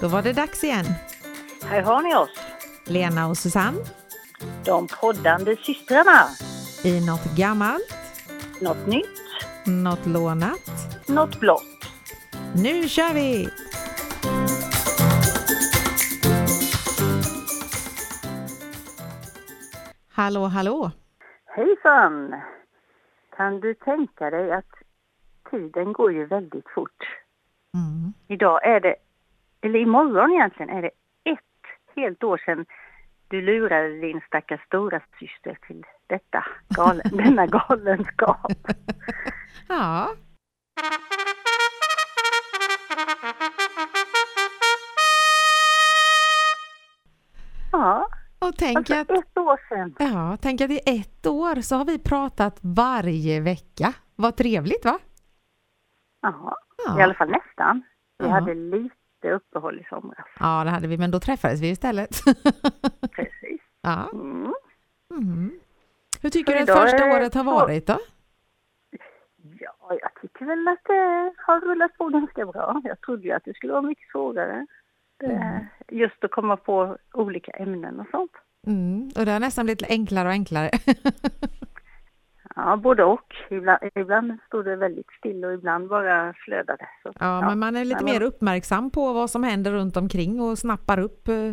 Då var det dags igen. Här har ni oss, Lena och Susanne de poddande systrarna. i något gammalt, Något nytt, något lånat. något blått. Nu kör vi! Hallå, hallå! Hejsan! Kan du tänka dig att tiden går ju väldigt fort. Mm. Idag är det, eller imorgon egentligen, är det ett helt år sedan du lurade din stackars stora syster till detta galen, denna galenskap. Ja, Ja, och tänk alltså att, ett år sedan. ja, tänk att i ett år så har vi pratat varje vecka. Vad trevligt va? Ja, Ja. i alla fall nästan. Vi Ja. hade lite uppehåll i somras. Ja, det hade vi, men då träffades vi istället. Precis. ja. Mm. Mm. Hur tycker Så du att första året har varit då? Ja, jag tycker väl att det har rullat på ganska bra. Jag trodde ju att det skulle vara mycket svårare. Mm. Just att komma på olika ämnen och sånt. Mm. Och det har nästan blivit enklare och enklare. Ja, både och. Ibland, ibland stod det väldigt still och ibland bara flödade. Så, Ja, men man är lite mer uppmärksam på vad som händer runt omkring och snappar upp eh,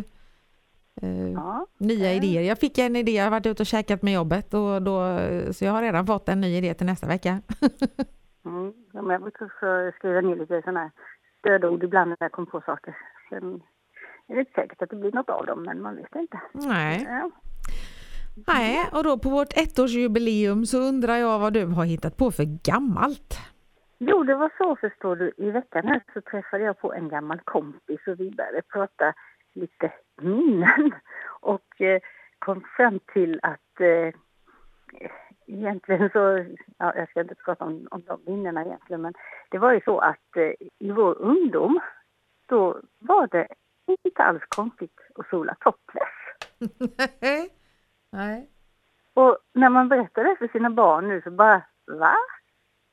eh, Ja, nya Ja. idéer. Jag fick en idé, jag har varit ute och käkat med jobbet och då, så jag har redan fått en ny idé till nästa vecka. mm. ja, jag brukar också skriva ner lite sådana här stödord ibland när jag kommer på saker. Sen är det inte säkert att det blir något av dem, men man vet inte. Nej. Ja. Nej, och då på vårt ettårsjubileum så undrar jag vad du har hittat på för gammalt. Jo, det var så förstår du. I veckan här så träffade jag på en gammal kompis och vi började prata lite minnen och eh, kom fram till att eh, egentligen så, ja, jag ska inte prata om, om de minnena egentligen, men det var ju så att eh, i vår ungdom då var det inte alls konstigt att sola topless. Nej. Och när man berättar det för sina barn nu så bara, va?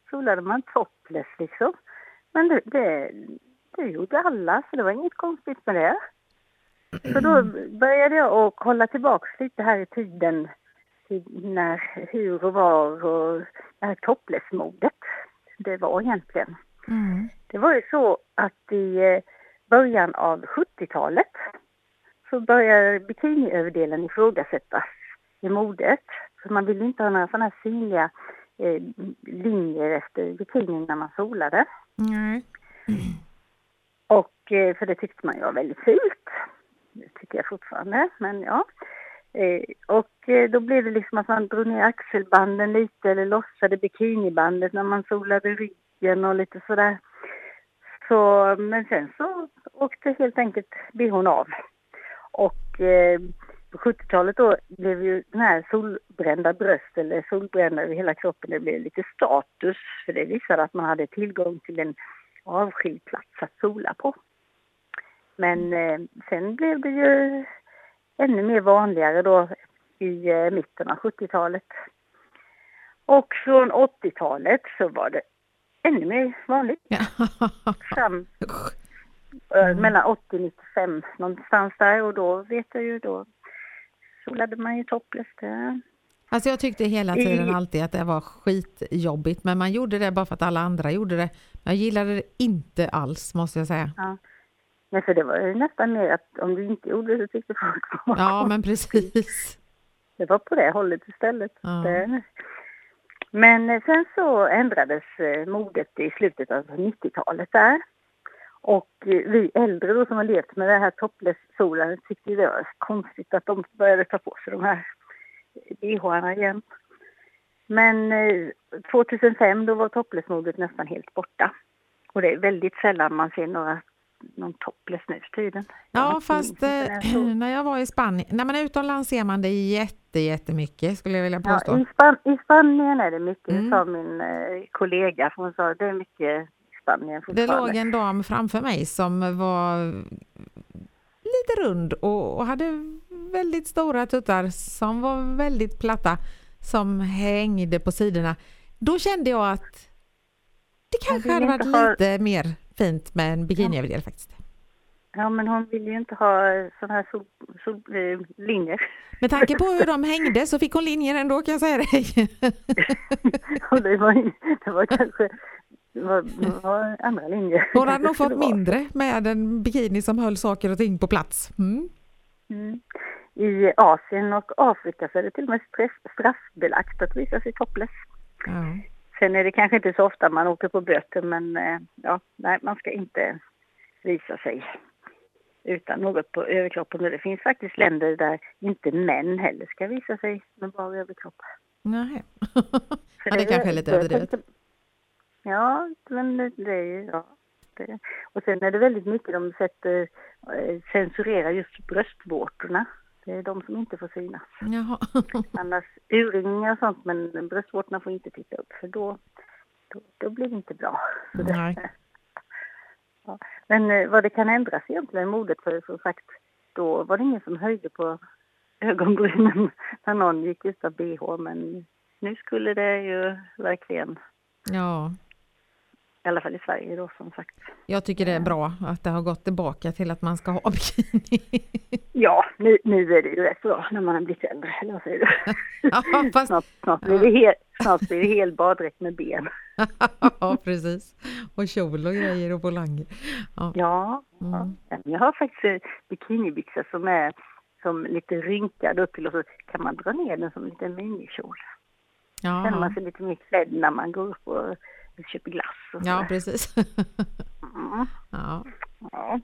Solade man topless liksom? Men det, det, det gjorde alla, så det var inget konstigt med det. Så då började jag att kolla tillbaks lite här i tiden, till när, hur och var och det här topless-modet, det var egentligen. Mm. Det var ju så att i eh, början av 70-talet så började bikiniöverdelen ifrågasättas i modet. För man ville inte ha några sådana här synliga eh, linjer efter bikinin när man solade. Nej. Och eh, för det tyckte man ju var väldigt fult. Det tycker jag fortfarande, men ja. Eh, och eh, då blev det liksom att man drog ner axelbanden lite eller lossade bikinibandet när man solade ryggen och lite sådär. Så, men sen så åkte helt enkelt bhn av. Och eh, på 70-talet då blev ju den här solbrända bröst eller solbrända över hela kroppen, det blev lite status för det visade att man hade tillgång till en avskild plats att sola på. Men eh, sen blev det ju ännu mer vanligare då i eh, mitten av 70-talet. Och från 80-talet så var det ännu mer vanligt. Fram, eh, mellan 80 och 95 någonstans där och då vet jag ju då solade man ju topless. Alltså jag tyckte hela tiden alltid att det var skitjobbigt, men man gjorde det bara för att alla andra gjorde det. Jag gillade det inte alls, måste jag säga. Ja. Men för det var ju nästan mer att om du inte gjorde det så tyckte folk var Ja, men precis. Det var på det hållet istället. Ja. Men eh, sen så ändrades eh, modet i slutet av 90-talet där. Och eh, vi äldre då som har levt med det här topless-solen tyckte det var konstigt att de började ta på sig de här bhna igen. Men eh, 2005 då var topless-modet nästan helt borta. Och det är väldigt sällan man ser några, någon topless nu tiden. Ja, fast eh, när jag var i Spanien, när man är utomlands ser man det jätte, jättemycket skulle jag vilja Ja, påstå. i, Span I Spanien är det mycket, Mm. sa min eh, kollega. Hon sa det är mycket i Spanien Det låg en dam framför mig som var lite rund och, och hade väldigt stora tuttar som var väldigt platta som hängde på sidorna. Då kände jag att det kanske hade varit ha- lite mer fint med en bikiniöverdel faktiskt. Ja, men hon vill ju inte ha sådana här sol, sol, eh, linjer. Med tanke på hur de hängde så fick hon linjer ändå kan jag säga dig. Det, var, det var kanske var, det var andra linjer. Hon hade nog Det fått mindre med en bikini som höll saker och ting på plats. Mm. Mm. I Asien och Afrika så är det till och med straff- straffbelagt att visa sig topless. Ja. Sen är det kanske inte så ofta man åker på böter men eh, ja, nej, man ska inte visa sig utan något på överkroppen. Och det finns faktiskt länder där inte män heller ska visa sig med bara överkropp. Nej. Ja, det kanske är lite det- överdrivet. Ja, men det det är ju... Ja, det. Och sen är det väldigt mycket de sätter, eh, censurerar just bröstvårtorna. Det är de som inte får synas. Jaha. Annars urringningar och sånt, men bröstvårtorna får inte titta upp för då, då, då blir det inte bra. Det, ja. Men eh, vad det kan ändras egentligen modet, för som sagt, då var det ingen som höjde på ögonbrynen när någon gick utan bh, men nu skulle det ju verkligen, Ja, i alla fall i Sverige då som sagt. jag tycker det är bra att det har gått tillbaka till att man ska ha bikini. Ja, nu, nu är det ju rätt bra när man har blivit äldre, eller vad säger du? Ja, fast, Snart, snart, blir det hel, snart blir det hel baddräkt med ben. ja, precis. Och kjol och grejer och volanger. Ja. Ja, Mm. ja. jag har faktiskt eh, bikinibyxor som är som lite rynkad upp till och så kan man dra ner den som en liten minikjol. Känner man Ja, sig lite mer klädd när man går upp och köper glass. Och så. ja, precis. Mm, Ja, ja.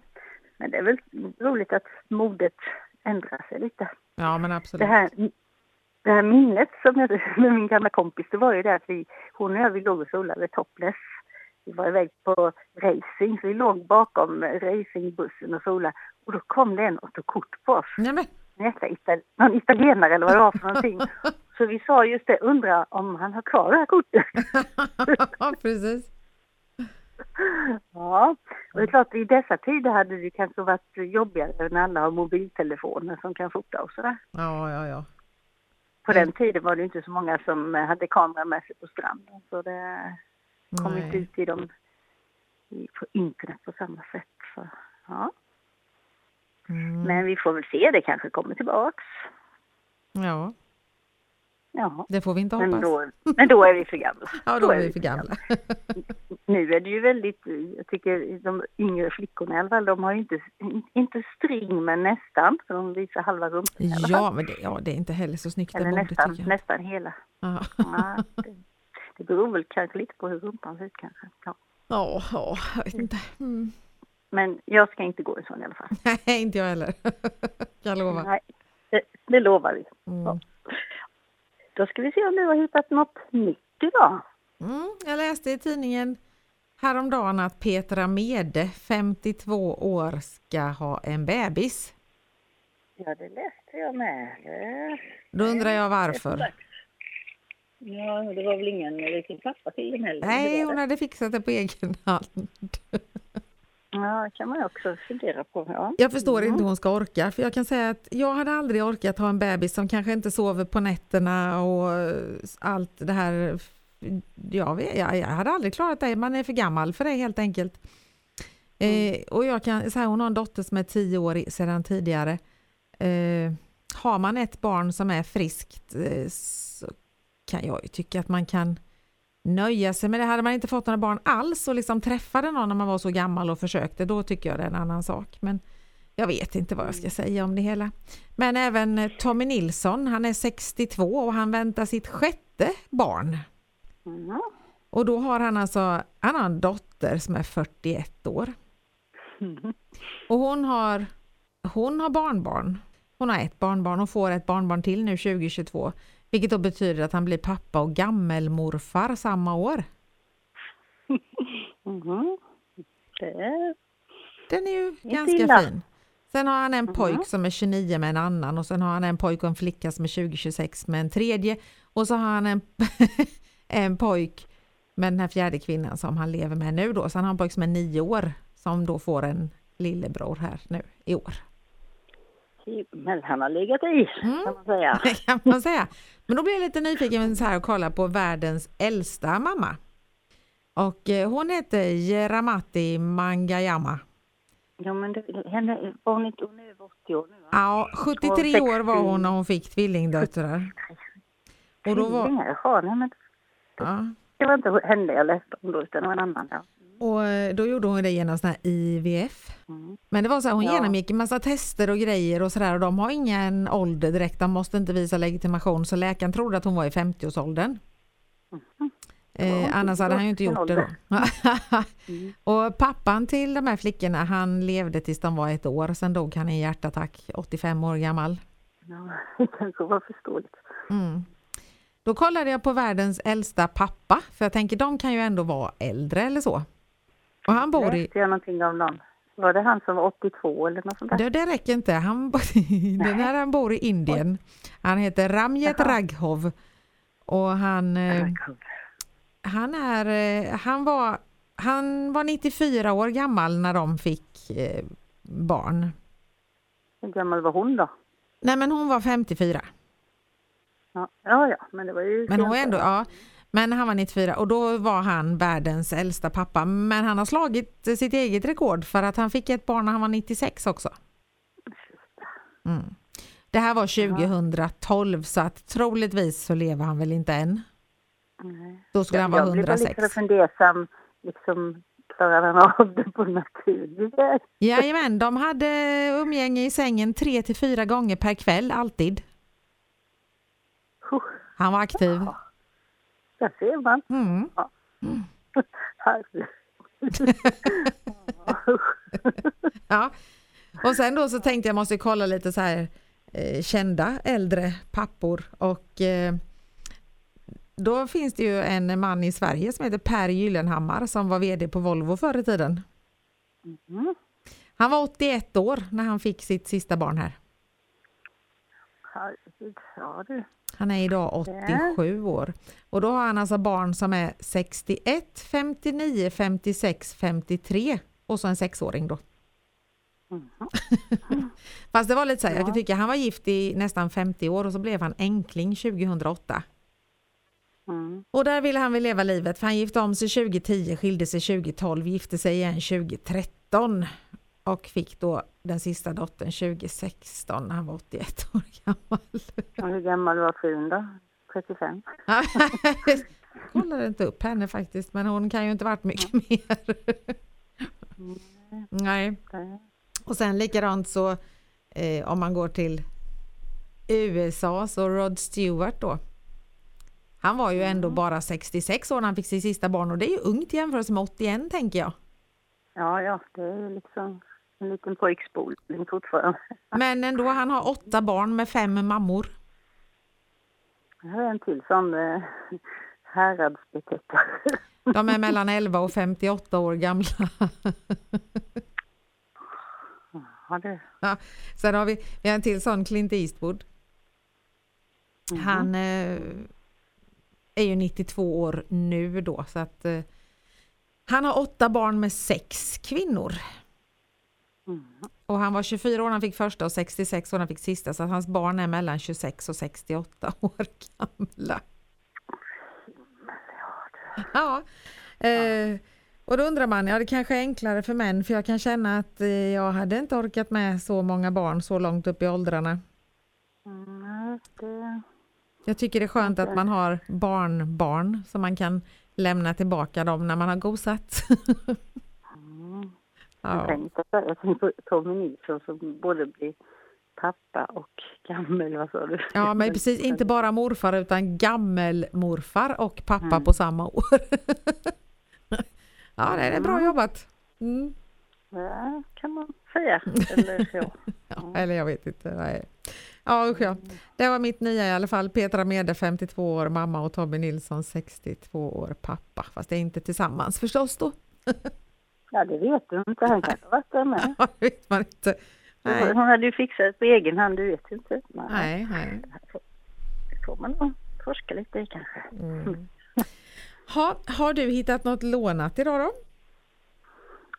Men det är väl roligt att modet ändrar sig lite. ja men Det absolut. här, det här minnet som jag med min gamla kompis, det var ju det att vi, hon och jag, vi låg och solade topless. Vi var iväg på racing, så vi låg bakom racingbussen och solade. Och då kom det en och tog kort på oss. Nej, men, någon italienare eller vad det var för någonting. Så vi sa just det, undrar om han har kvar det här kortet. precis. Ja, och det är klart i dessa tider hade det kanske varit jobbigare när alla har mobiltelefoner som kan fota och sådär. Ja, ja, ja. På den tiden var det inte så många som hade kamera med sig på stranden. Så det kom inte Nej. ut i dem på internet på samma sätt. Så, ja. Mm. Men vi får väl se, det kanske kommer tillbaks. Ja, Ja, det får vi inte men hoppas. då, men då är vi för gamla. Ja, då är vi för gamla. Nu är det ju väldigt, jag tycker de yngre flickorna i alla fall, de har ju inte, inte string men nästan, för de visar halva rumpan i alla fall. Ja, men det, ja, det är inte heller så snyggt det Eller nästan, jag. nästan hela. Ja, Ja, det, det beror väl kanske lite på hur rumpan ser ut kanske. Ja. ja, ja, jag vet inte. Mm. Men jag ska inte gå i sån i alla fall. Nej, inte jag heller. Jag lovar. Nej, det, det lovar vi. Mm. Då ska vi se om du har hittat något nytt idag. Mm, jag läste i tidningen häromdagen att Petra Mede, 52 år, ska ha en bebis. Ja, det läste jag med. Då undrar jag varför. Ja, det var väl ingen riktig pappa till den heller? Nej, hon hade fixat det på egen hand. Ja, det kan man också fundera på. Ja. Jag förstår Mm. inte hur hon ska orka, för jag kan säga att jag hade aldrig orkat ha en bebis som kanske inte sover på nätterna och eh, allt det här. Jag, vet, jag, jag hade aldrig klarat det, man är för gammal för det helt enkelt. Eh, och jag kan säga, hon har en dotter som är tio år sedan tidigare. Eh, har man ett barn som är friskt eh, så kan jag ju tycka att man kan nöja sig med det. Hade man inte fått några barn alls och liksom träffade någon när man var så gammal och försökte, då tycker jag det är en annan sak. Men jag vet inte vad jag ska säga om det hela. Men även eh, Tommy Nilsson, han är 62 och han väntar sitt sjätte barn. Mm. Och då har han alltså, han har en dotter som är 41 år. Mm. Och hon har, hon har barnbarn. Hon har ett barnbarn och får ett barnbarn till nu 2022. Vilket då betyder att han blir pappa och gammelmorfar samma år. Det är... Den är ju Inte ganska illa. fin. Sen har han en Mhm. pojk som är 29 med en annan och sen har han en pojk och en flicka som är 20-26 med en tredje. Och så har han en, en pojk med den här fjärde kvinnan som han lever med nu då. Sen har han en pojk som är nio år som då får en lillebror här nu i år. Men han har legat i, Mm. kan man säga. Det kan man säga. Men då blir jag lite nyfiken så här och kolla på världens äldsta mamma. Och eh, hon heter Jeramati Mangayama. Ja, men det, henne, var hon inte hon är över 80 år nu? Va? Ja, 73 år var hon när hon fick tvillingdöttrar. Och då var... Jaha, nej men... Ja. Det var inte henne jag läste om då, utan det var en annan. Ja. Och eh, då gjorde hon det genom sån här IVF. Mm. Men det var så här, hon ja. genomgick en massa tester och grejer och sådär och de har ingen ålder direkt, de måste inte visa legitimation så läkaren trodde att hon var i 50-årsåldern. Mm. Eh, annars hade han ju inte gjort det då. mm. Och pappan till de här flickorna, han levde tills de var ett år, sen dog han i hjärtattack, 85 år gammal. Ja, det kanske var förståeligt. Mm. Då kollade jag på världens äldsta pappa, för jag tänker de kan ju ändå vara äldre eller så. Och han bor i... jag någonting om någon. Var det han som var 82 eller något sånt där? Det, det räcker inte. Han, den här han bor i Indien. Han heter Ramjet Raghov. Och han... Eh, han är... Eh, han var, han var 94 år gammal när de fick eh, barn. Hur gammal var hon då? Nej men hon var 54. Ja, ja, men det var ju... Men hon ändå, ja. Men han var 94 och då var han världens äldsta pappa. Men han har slagit sitt eget rekord för att han fick ett barn när han var 96 också. Mm. Det här var 2012 så att troligtvis så lever han väl inte än. Nej. Då skulle han vara 106. Jag blev lite fundersam, liksom klarar han av det på naturlig väg? Jajamän, de hade umgänge i sängen tre till fyra gånger per kväll, alltid. Han var aktiv. Ja. Där ser man. Mm. Ja. ja. Och sen då så tänkte jag måste kolla lite så här eh, kända äldre pappor och eh, då finns det ju en man i Sverige som heter Per Gyllenhammar som var VD på Volvo förr i tiden. Mm. Han var 81 år när han fick sitt sista barn här. Ja, du. Han är idag 87 år. Och då har han alltså barn som är 61, 59, 56, 53 och så en sexåring då. Mm. Fast det var lite så här, jag kan tycka han var gift i nästan 50 år och så blev han enkling 2008. Mm. Och där ville han väl leva livet för han gifte om sig 2010, skilde sig 2012, gifte sig igen 2013 och fick då den sista dottern 2016 när han var 81 år gammal. Och hur gammal var frun då? 35? jag kollade inte upp henne faktiskt men hon kan ju inte varit mycket mm. mer. Nej. Och sen likadant så eh, om man går till USA så Rod Stewart då. Han var ju ändå mm. bara 66 år när han fick sitt sista barn och det är ju ungt jämfört med 81 tänker jag. Ja, ja, det är liksom en liten pojkspoling fortfarande. Men ändå, han har åtta barn med fem mammor. Jag har en till som eh, häradsbetecknare. De är mellan 11 och 58 år gamla. Ja, det. Ja, sen har vi, vi har en till sån, Clint Eastwood. Mm. Han eh, är ju 92 år nu då, så att eh, han har åtta barn med sex kvinnor. Mm. Och han var 24 år när han fick första och 66 år när han fick sista, så hans barn är mellan 26 och 68 år gamla. Ja, eh, och då undrar man, ja det kanske är enklare för män, för jag kan känna att eh, jag hade inte orkat med så många barn så långt upp i åldrarna. Mm, det... Jag tycker det är skönt att man har barnbarn så man kan lämna tillbaka dem när man har gosat. Ja. Tänkte, jag tänkte på Tommy Nilsson som både blir pappa och gammel, vad sa du? Ja, men precis, inte bara morfar utan gammelmorfar och pappa mm. på samma år. ja, det är bra jobbat. Mm. Ja, kan man säga. Eller så. ja, eller jag vet inte. Nej. Ja, usch ja. Det var mitt nya i alla fall. Petra Mede 52 år mamma och Tommy Nilsson 62 år pappa. Fast det är inte tillsammans förstås då. Ja, det vet du inte. Han kanske har varit där med. Ja, det vet man inte. Nej. Hon hade ju fixat på egen hand, du vet inte. Nej, nej. Det får man nog forska lite i kanske. Mm. Ha, har du hittat något lånat idag då?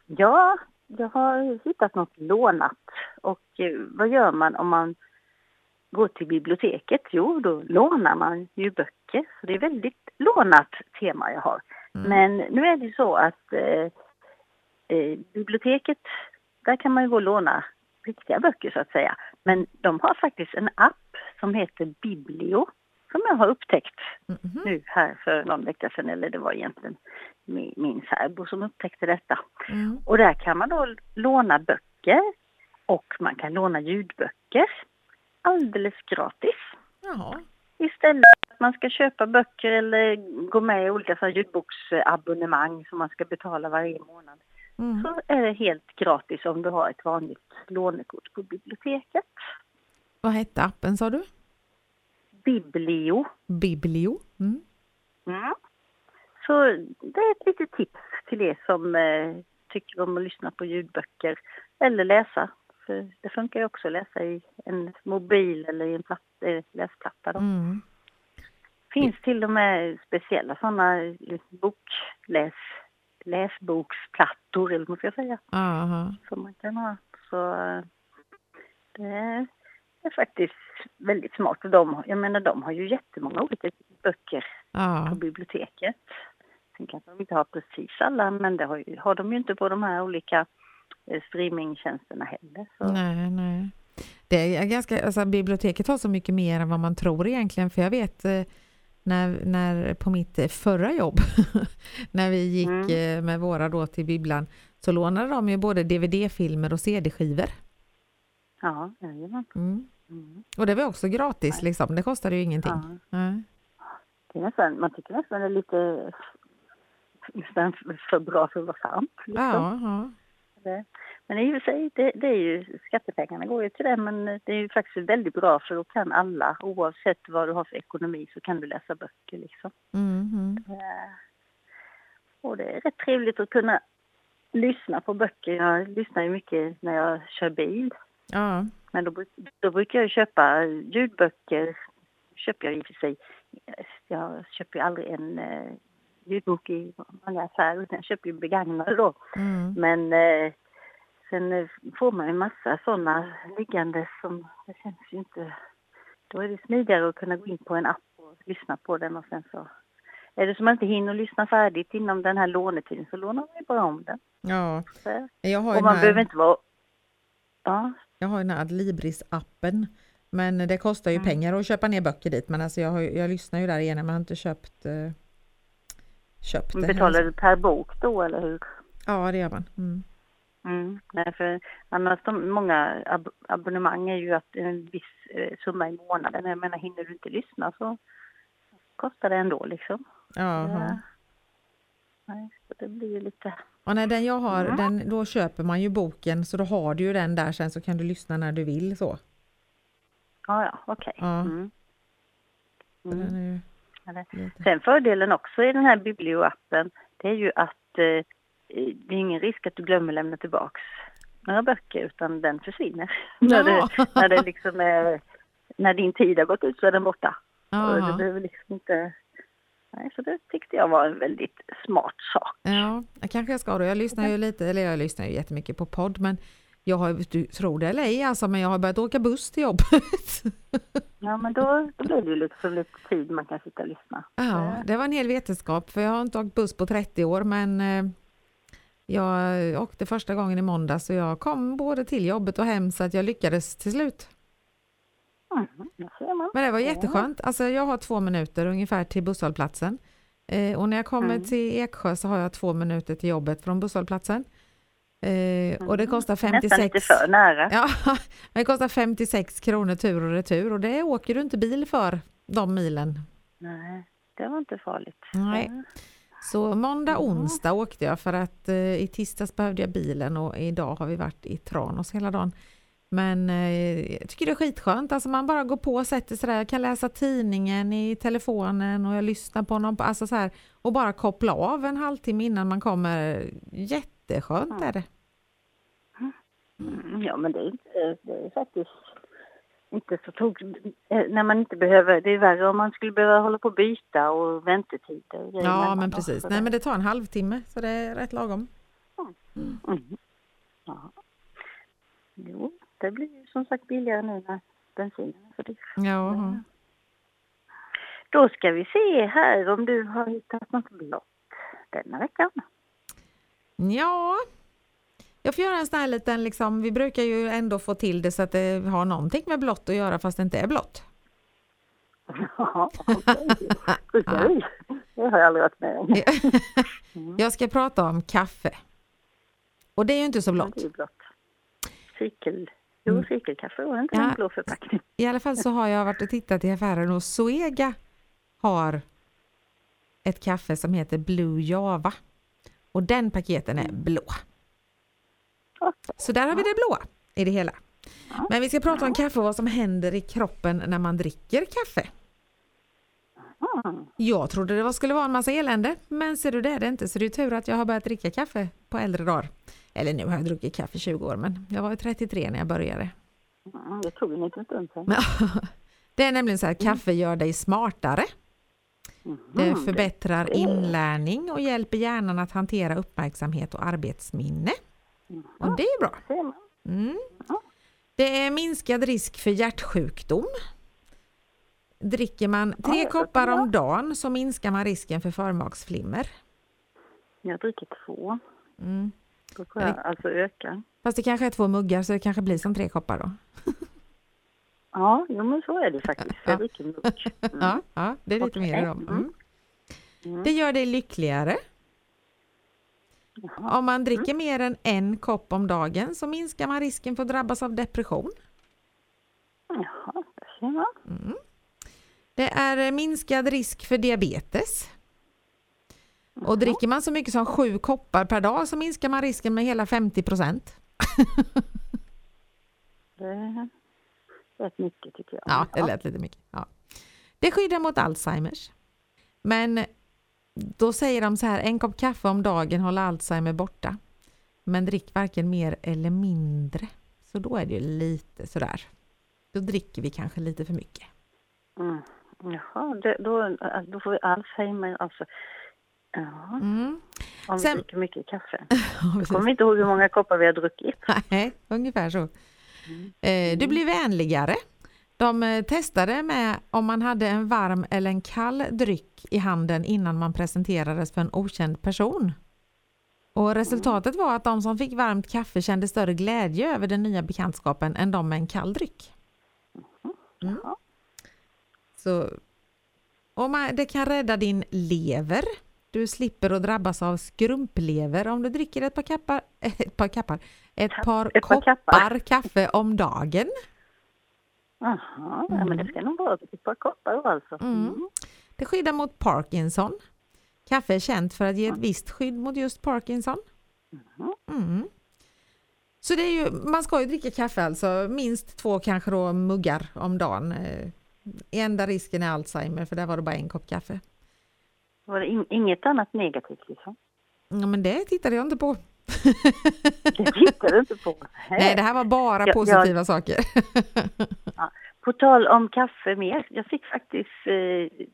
Ja, jag har hittat något lånat. Och eh, vad gör man om man går till biblioteket? Jo, då lånar man ju böcker. Så det är väldigt lånat tema jag har. Mm. Men nu är det så att eh, eh, biblioteket där kan man ju gå och låna riktiga böcker så att säga. Men de har faktiskt en app som heter Biblio som jag har upptäckt Mhm. nu här för någon vecka sedan, eller det var egentligen min, min särbo som upptäckte detta. Mm. Och där kan man då låna böcker och man kan låna ljudböcker alldeles gratis. Jaha. Istället för att man ska köpa böcker eller gå med i olika ljudboksabonnemang som man ska betala varje månad. Mm. Så är det helt gratis om du har ett vanligt lånekort på biblioteket. Vad hette appen sa du? Biblio. Biblio? Mm. Mm. Så det är ett litet tips till er som eh, tycker om att lyssna på ljudböcker eller läsa. För det funkar ju också att läsa i en mobil eller i en platt, eh, läsplatta. Då. Mm. finns till och med speciella sådana bokläs, läsboksplattor, eller vad ska jag säga, Aha. som man kan ha. Så eh, det är faktiskt väldigt smart. De, jag menar, de har ju jättemånga olika böcker på Ja. biblioteket. Sen kanske de inte har precis alla, men det har, ju, har de ju inte på de här olika eh, streamingtjänsterna heller. Så. Nej, nej. Det är ganska, alltså, biblioteket har så mycket mer än vad man tror egentligen, för jag vet eh, när, när på mitt eh, förra jobb, när vi gick Mm. eh, med våra då till bibblan, så lånade de ju både DVD-filmer och CD-skivor. Ja, jajamän. Mm. Mm. Och det var också gratis liksom, det kostade ju ingenting. Ja. Nej. Det är nästan, man tycker nästan det är lite nästan för bra för att vara sant. Liksom. Ja, ja. Men i och för sig, det, det är ju, skattepengarna går ju till det, men det är ju faktiskt väldigt bra för då kan alla, oavsett vad du har för ekonomi, så kan du läsa böcker liksom. Mm, Och det är rätt trevligt att kunna lyssna på böcker. Jag lyssnar ju mycket när jag kör bil. ja. Men då, då brukar jag köpa ljudböcker. Köper jag i och för sig. Jag köper ju aldrig en eh, ljudbok i vanliga affärer utan jag köper ju begagnade då. Mm. Men eh, sen eh, får man ju massa sådana liggande som det känns ju inte... Då är det smidigare att kunna gå in på en app och lyssna på den och sen så... Är det som man inte hinner lyssna färdigt inom den här lånetiden så lånar man ju bara om den. ja. Så, Jag har ju och man den behöver här, inte vara... Ja, jag har den här Adlibris-appen, men det kostar ju Mm. pengar att köpa ner böcker dit, men alltså jag, har, jag lyssnar ju där igen, men jag har inte köpt, eh, köpt det. betalar du per bok då eller hur? Ja, det gör man. Mm. Mm. Nej, för annars de, många ab abonnemang är ju att en viss eh, summa i månaden. Jag menar, hinner du inte lyssna så kostar det ändå liksom. Ja. Nej, så det blir ju lite... Och när den jag har, Mm. den, då köper man ju boken så då har du ju den där sen så kan du lyssna när du vill så. Ja, ja, okej. Ja. Mm. Mm. Ja. Sen fördelen också i den här biblioappen, det är ju att eh, det är ingen risk att du glömmer lämna tillbaks några böcker utan den försvinner. när, det, när det liksom är, när din tid har gått ut så är den borta. Och du behöver liksom inte... Nej, så det tyckte jag var en väldigt smart sak. Ja, kanske jag ska då. Jag lyssnar ju lite, eller jag lyssnar ju jättemycket på podd, men jag har, du tror det eller ej, alltså, men jag har börjat åka buss till jobbet. Ja, men då, då blir det ju liksom lite tid man kan sitta och lyssna. Ja, det var en hel vetenskap, för jag har inte åkt buss på 30 år, men eh, jag åkte första gången i måndag så jag kom både till jobbet och hem så att jag lyckades till slut. Men det var jätteskönt. Alltså jag har två minuter ungefär till busshållplatsen. Eh, och när jag kommer Mm. till Eksjö så har jag två minuter till jobbet från busshållplatsen. Eh, och det kostar Mm. Nästan 56... lite för nära. Ja, men det kostar 56 kronor tur och retur och det åker du inte bil för de milen. Nej, det var inte farligt. Nej. Så måndag, onsdag åkte jag för att eh, i tisdags behövde jag bilen och idag har vi varit i Tranås hela dagen. Men eh, jag tycker det är skitskönt, alltså man bara går på och sätter sig där, jag kan läsa tidningen i telefonen och jag lyssnar på någon, alltså så här, och bara koppla av en halvtimme innan man kommer. Jätteskönt är det. Mm, Ja, men det är, det är faktiskt inte så tokigt. Eh, När man inte behöver, det är värre om man skulle behöva hålla på och byta och väntetider. och Ja, men precis. Nej, men det tar en halvtimme så det är rätt lagom. Mm. Ja. Jo, det blir ju som sagt billigare nu när bensinen är så dyr. Ja, Då ska vi se här om du har hittat något blått denna veckan. ja. Jag får göra en sån här liten, liksom, vi brukar ju ändå få till det så att det har någonting med blått att göra fast det inte är blått. Ja, okej. Okej. Det har jag aldrig varit med om. Jag ska prata om kaffe. Och det är ju inte så Ja, blått. Det är blått. Cykel... Jo, cykelkaffe var inte Ja. en blå förpackning. I alla fall så har jag varit och tittat i affären och Zoega har ett kaffe som heter Blue Java. Och den paketen är blå. Så där har vi det blåa i det hela. Men vi ska prata om kaffe och vad som händer i kroppen när man dricker kaffe. Mm. Jag trodde det skulle vara en massa elände, men ser du det är det inte. Så det är tur att jag har börjat dricka kaffe på äldre dagar. Eller nu har jag druckit kaffe i 20 år, men jag var ju 33 när jag började. Mm, Det tog en liten stund sen. Det är nämligen så här, kaffe gör dig smartare. Det förbättrar inlärning och hjälper hjärnan att hantera uppmärksamhet och arbetsminne. Och det är bra. Mm. Det är minskad risk för hjärtsjukdom. Dricker man tre koppar om dagen så minskar man risken för förmaksflimmer. Jag dricker två. Mm. Då får jag alltså öka. Fast det kanske är två muggar så det kanske blir som tre koppar då. Ja, jo, men så är det faktiskt. Ja. Jag dricker mugg. Mm. Ja, ja det är lite Okej. mer dem. Mm. Mm. Mm. Det gör dig lyckligare. Om man dricker mer än en kopp om dagen så minskar man risken för att drabbas av depression. Jaha, där ser man. Det är eh, minskad risk för diabetes. Och dricker man så mycket som sju koppar per dag så minskar man risken med hela 50 procent. Det är rätt mycket tycker jag. Ja, det lät lite mycket. Ja. Det skyddar mot Alzheimers. Men då säger de så här, en kopp kaffe om dagen håller Alzheimer borta. Men drick varken mer eller mindre. Så då är det ju lite sådär. Då dricker vi kanske lite för mycket. Mm. Jaha, det, då, då får vi Alzheimer alltså. Ja, Mm. om Sen- vi dricker mycket kaffe. Jag precis. kommer inte ihåg hur många koppar vi har druckit. Nej, ungefär så. Eh, Du blir vänligare. De eh, testade med om man hade en varm eller en kall dryck i handen innan man presenterades för en okänd person. Och resultatet var att de som fick varmt kaffe kände större glädje över den nya bekantskapen än de med en kall dryck. Mm. Så, och man, det kan rädda din lever. Du slipper att drabbas av skrumplever om du dricker ett par kappar, ett par kappar, ett par, Ett par koppar kappar. kaffe om dagen. Jaha, ja, men det ska nog vara ett par koppar alltså. Mm. Det skyddar mot Parkinson. Kaffe är känt för att ge ett visst skydd mot just Parkinson. Mm. Så det är ju, man ska ju dricka kaffe alltså, minst två kanske då muggar om dagen. Eh, Enda risken är Alzheimer för där var det bara en kopp kaffe. Var det in, inget annat negativt liksom? Ja, men det tittade jag inte på. Det tittar du inte på. Nej, det här var bara Ja, positiva saker. På tal om kaffe mer, jag fick faktiskt, eh,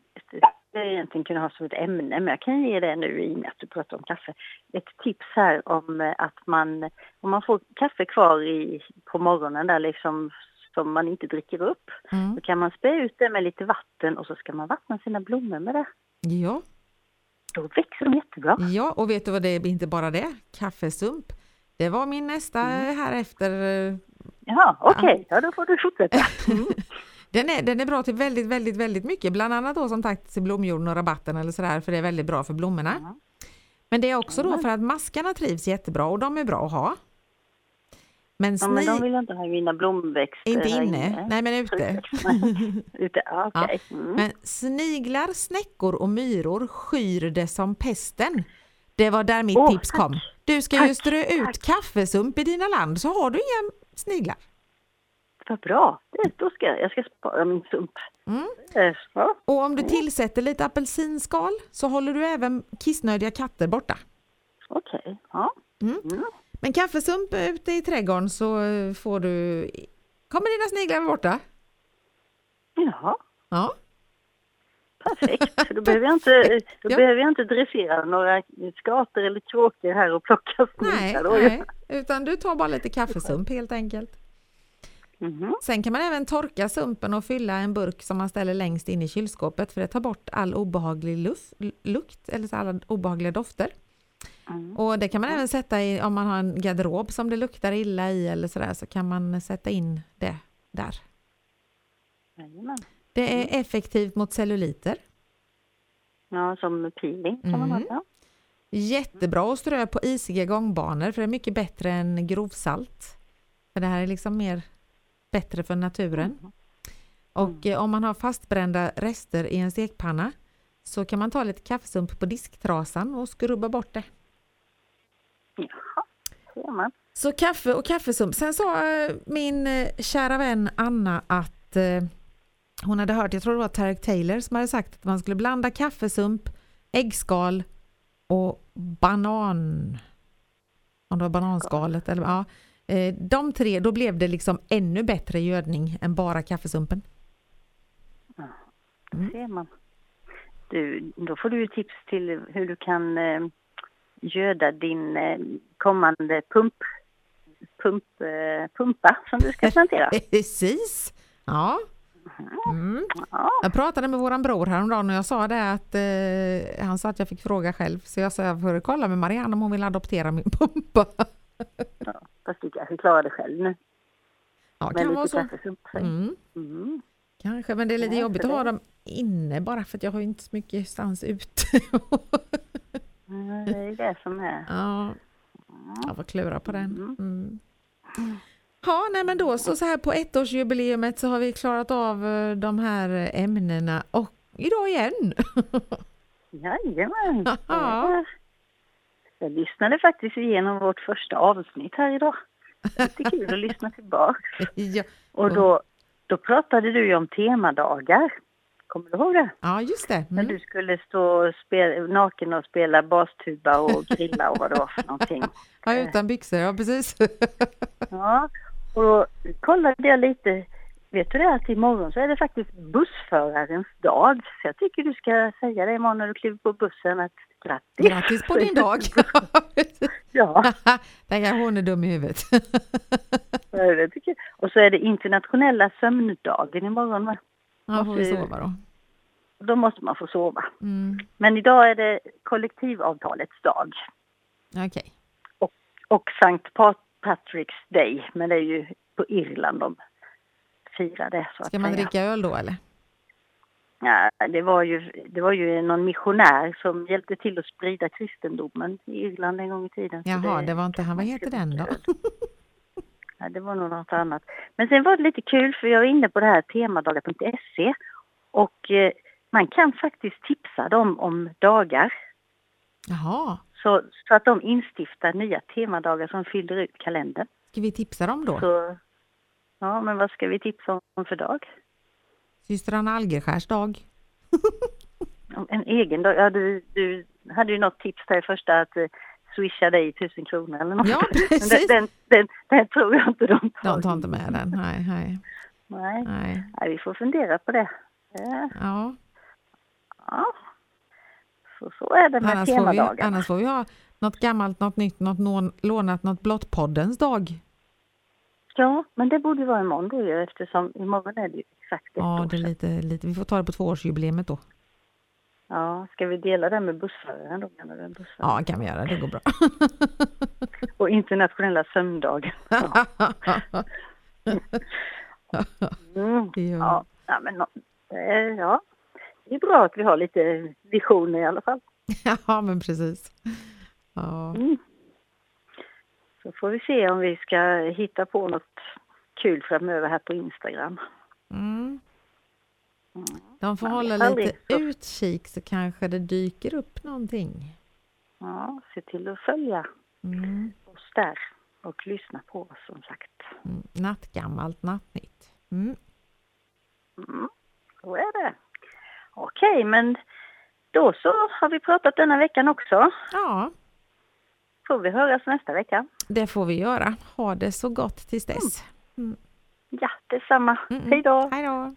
jag egentligen kunde ha som ett ämne, men jag kan ge det nu i och med att du pratar om kaffe. Ett tips här om eh, att man, om man får kaffe kvar i, på morgonen där liksom som man inte dricker upp, Mm. då kan man spä ut det med lite vatten och så ska man vattna sina blommor med det. Ja, Då växer de jättebra. ja, och vet du vad det är? Inte bara det, kaffesump. Det var min nästa här efter. eh, Ja, okej, ja då får du fortsätta. Mm. Den är, den är bra till väldigt, väldigt, väldigt mycket. Bland annat då som sagt till blomjorden och rabatten eller sådär, för det är väldigt bra för blommorna. Ja. Men det är också då för att maskarna trivs jättebra och de är bra att ha. Men, Ja, men de vill inte ha mina blomväxter. inte inne, nej men ute. Ute, ja, okej. Mm. Men sniglar, snäckor och myror skyr det som pesten. Det var där mitt Åh, tips tack. kom. Du ska ju Tack, strö ut tack. kaffesump i dina land så har du inga sniglar. Vad bra, det, då ska jag, jag ska spara min sump. Mm. Eh, Ja. Och om du tillsätter lite apelsinskal så håller du även kissnödiga katter borta. Okej, ja. Mm. Mm. Men kaffesump ute i trädgården så får du... Kommer dina sniglar vara borta? Jaha, Ja. perfekt. Då, behöver jag inte, då Ja. behöver jag inte dressera några skator eller kråkor här och plocka Nej, sniglar. då. nej, utan du tar bara lite kaffesump helt enkelt. Mhm. Sen kan man även torka sumpen och fylla en burk som man ställer längst in i kylskåpet för det tar bort all obehaglig luft, lukt eller så alla obehagliga dofter. Mm. Och det kan man även sätta i, om man har en garderob som det luktar illa i eller sådär, så kan man sätta in det där. Jajamän. Det Mm. är effektivt mot celluliter. Ja, som peeling kan man ha. Mm. Ja. Jättebra att strö på isiga gångbanor för det är mycket bättre än grovsalt. För det här är liksom mer bättre för naturen. Mm. Och eh, om man har fastbrända rester i en stekpanna så kan man ta lite kaffesump på disktrasan och skrubba bort det. Jaha, ser man. Så kaffe och kaffesump. Sen sa eh, min eh, kära vän Anna att eh, hon hade hört, jag tror det var Tarek Taylor som hade sagt att man skulle blanda kaffesump, äggskal och banan. Om det var bananskalet eller ja. De tre, då blev det liksom ännu bättre gödning än bara kaffesumpen. Mm. ser man. Du, då får du ju tips till hur du kan göda din eh, kommande pump, pump, eh, pumpa som du ska plantera. Precis! Ja. Mm. Ja, Jag pratade med våran bror häromdagen och jag sa det att eh, han sa att jag fick fråga själv så jag sa jag får kolla med Marianne om hon vill adoptera min pumpa. fast du kanske klarar det själv nu Ja, med kan vara så. Mm, Mm. kanske, men det är lite Ja, jobbigt att ha dem inne bara för att jag har inte så mycket stans ute. Mm, Det är det som är. ja, jag får klura på den. Mm. Mm. Ja, nej men då så, så här på ettårsjubileumet så har vi klarat av eh, de här ämnena och idag igen. Jajamän. Ja. Jag lyssnade faktiskt igenom vårt första avsnitt här idag. Det är kul att lyssna tillbaka. ja, Och då, då pratade du ju om temadagar. Kommer du ihåg det? ja, just det. När Mm. du skulle stå spela, naken och spela bastuba och grilla och vad det var för någonting. Ja, utan byxor, ja precis. Ja, och då kollade jag lite. Vet du det att imorgon så är det faktiskt bussförarens dag. Så jag tycker du ska säga det imorgon när du kliver på bussen att grattis. Grattis på din dag! Ja, kanske hon är dum i huvudet. Och så är det internationella sömndagen imorgon Ja, får vi sova då. Då måste man få sova. Mm. Men idag är det kollektivavtalets dag. Okej. och Sankt Pat- Patrick's Day, men det är ju på Irland de firar det. Så Ska man säga. dricka öl då eller? Ja, det, var ju, det var ju någon missionär som hjälpte till att sprida kristendomen i Irland en gång i tiden. Jaha, det var inte han. Vad heter den då? Ja, det var nog något annat. Men sen var det lite kul för jag är inne på det här temadagar.se och eh, man kan faktiskt tipsa dem om dagar Jaha, så, så att de instiftar nya temadagar som fyller ut kalendern. ska vi tipsa dem då? Så, ja, men vad ska vi tipsa om för dag? Syster Anna Algerskärs dag. En egen dag? Ja, du, du hade ju något tips där i första att eh, swisha dig tusen kronor eller något. Ja, precis. den, den, den, den tror jag inte de tar. De tar inte med den. Nej, nej, Nej. nej. Nej, vi får fundera på det. Ja, Ja, ja. Så, så är det med annars får, vi, temadagar. annars får vi ha något gammalt, något nytt, något lånat, något blott poddens dag. Ja, men det borde vara imorgon då ju eftersom imorgon är det ju exakt ett Ja, år det är sedan. lite, lite, vi får ta det på tvåårsjubileet då. Ja, ska vi dela det med bussföraren då menar du? Ja, kan vi göra. Det går bra. Och internationella sömndagen. Mm. Ja. Ja, men eh, ja, det är bra att vi har lite visioner i alla fall. ja, men precis. Ja. Mm. Så får vi se om vi ska hitta på något kul framöver här på Instagram. Mm. Mm. De får Man hålla lite aldrig, utkik så kanske det dyker upp någonting. Ja, se till att följa Mm. oss där och lyssna på oss som sagt. Mm. Nattgammalt, nattnytt. Mm. Mm. Så är det. Okej, men då så har vi pratat denna veckan också. Ja, Får vi höras nästa vecka. det får vi göra. Ha det så gott tills dess. Ja, detsamma. Mm. Hej då! Hej då!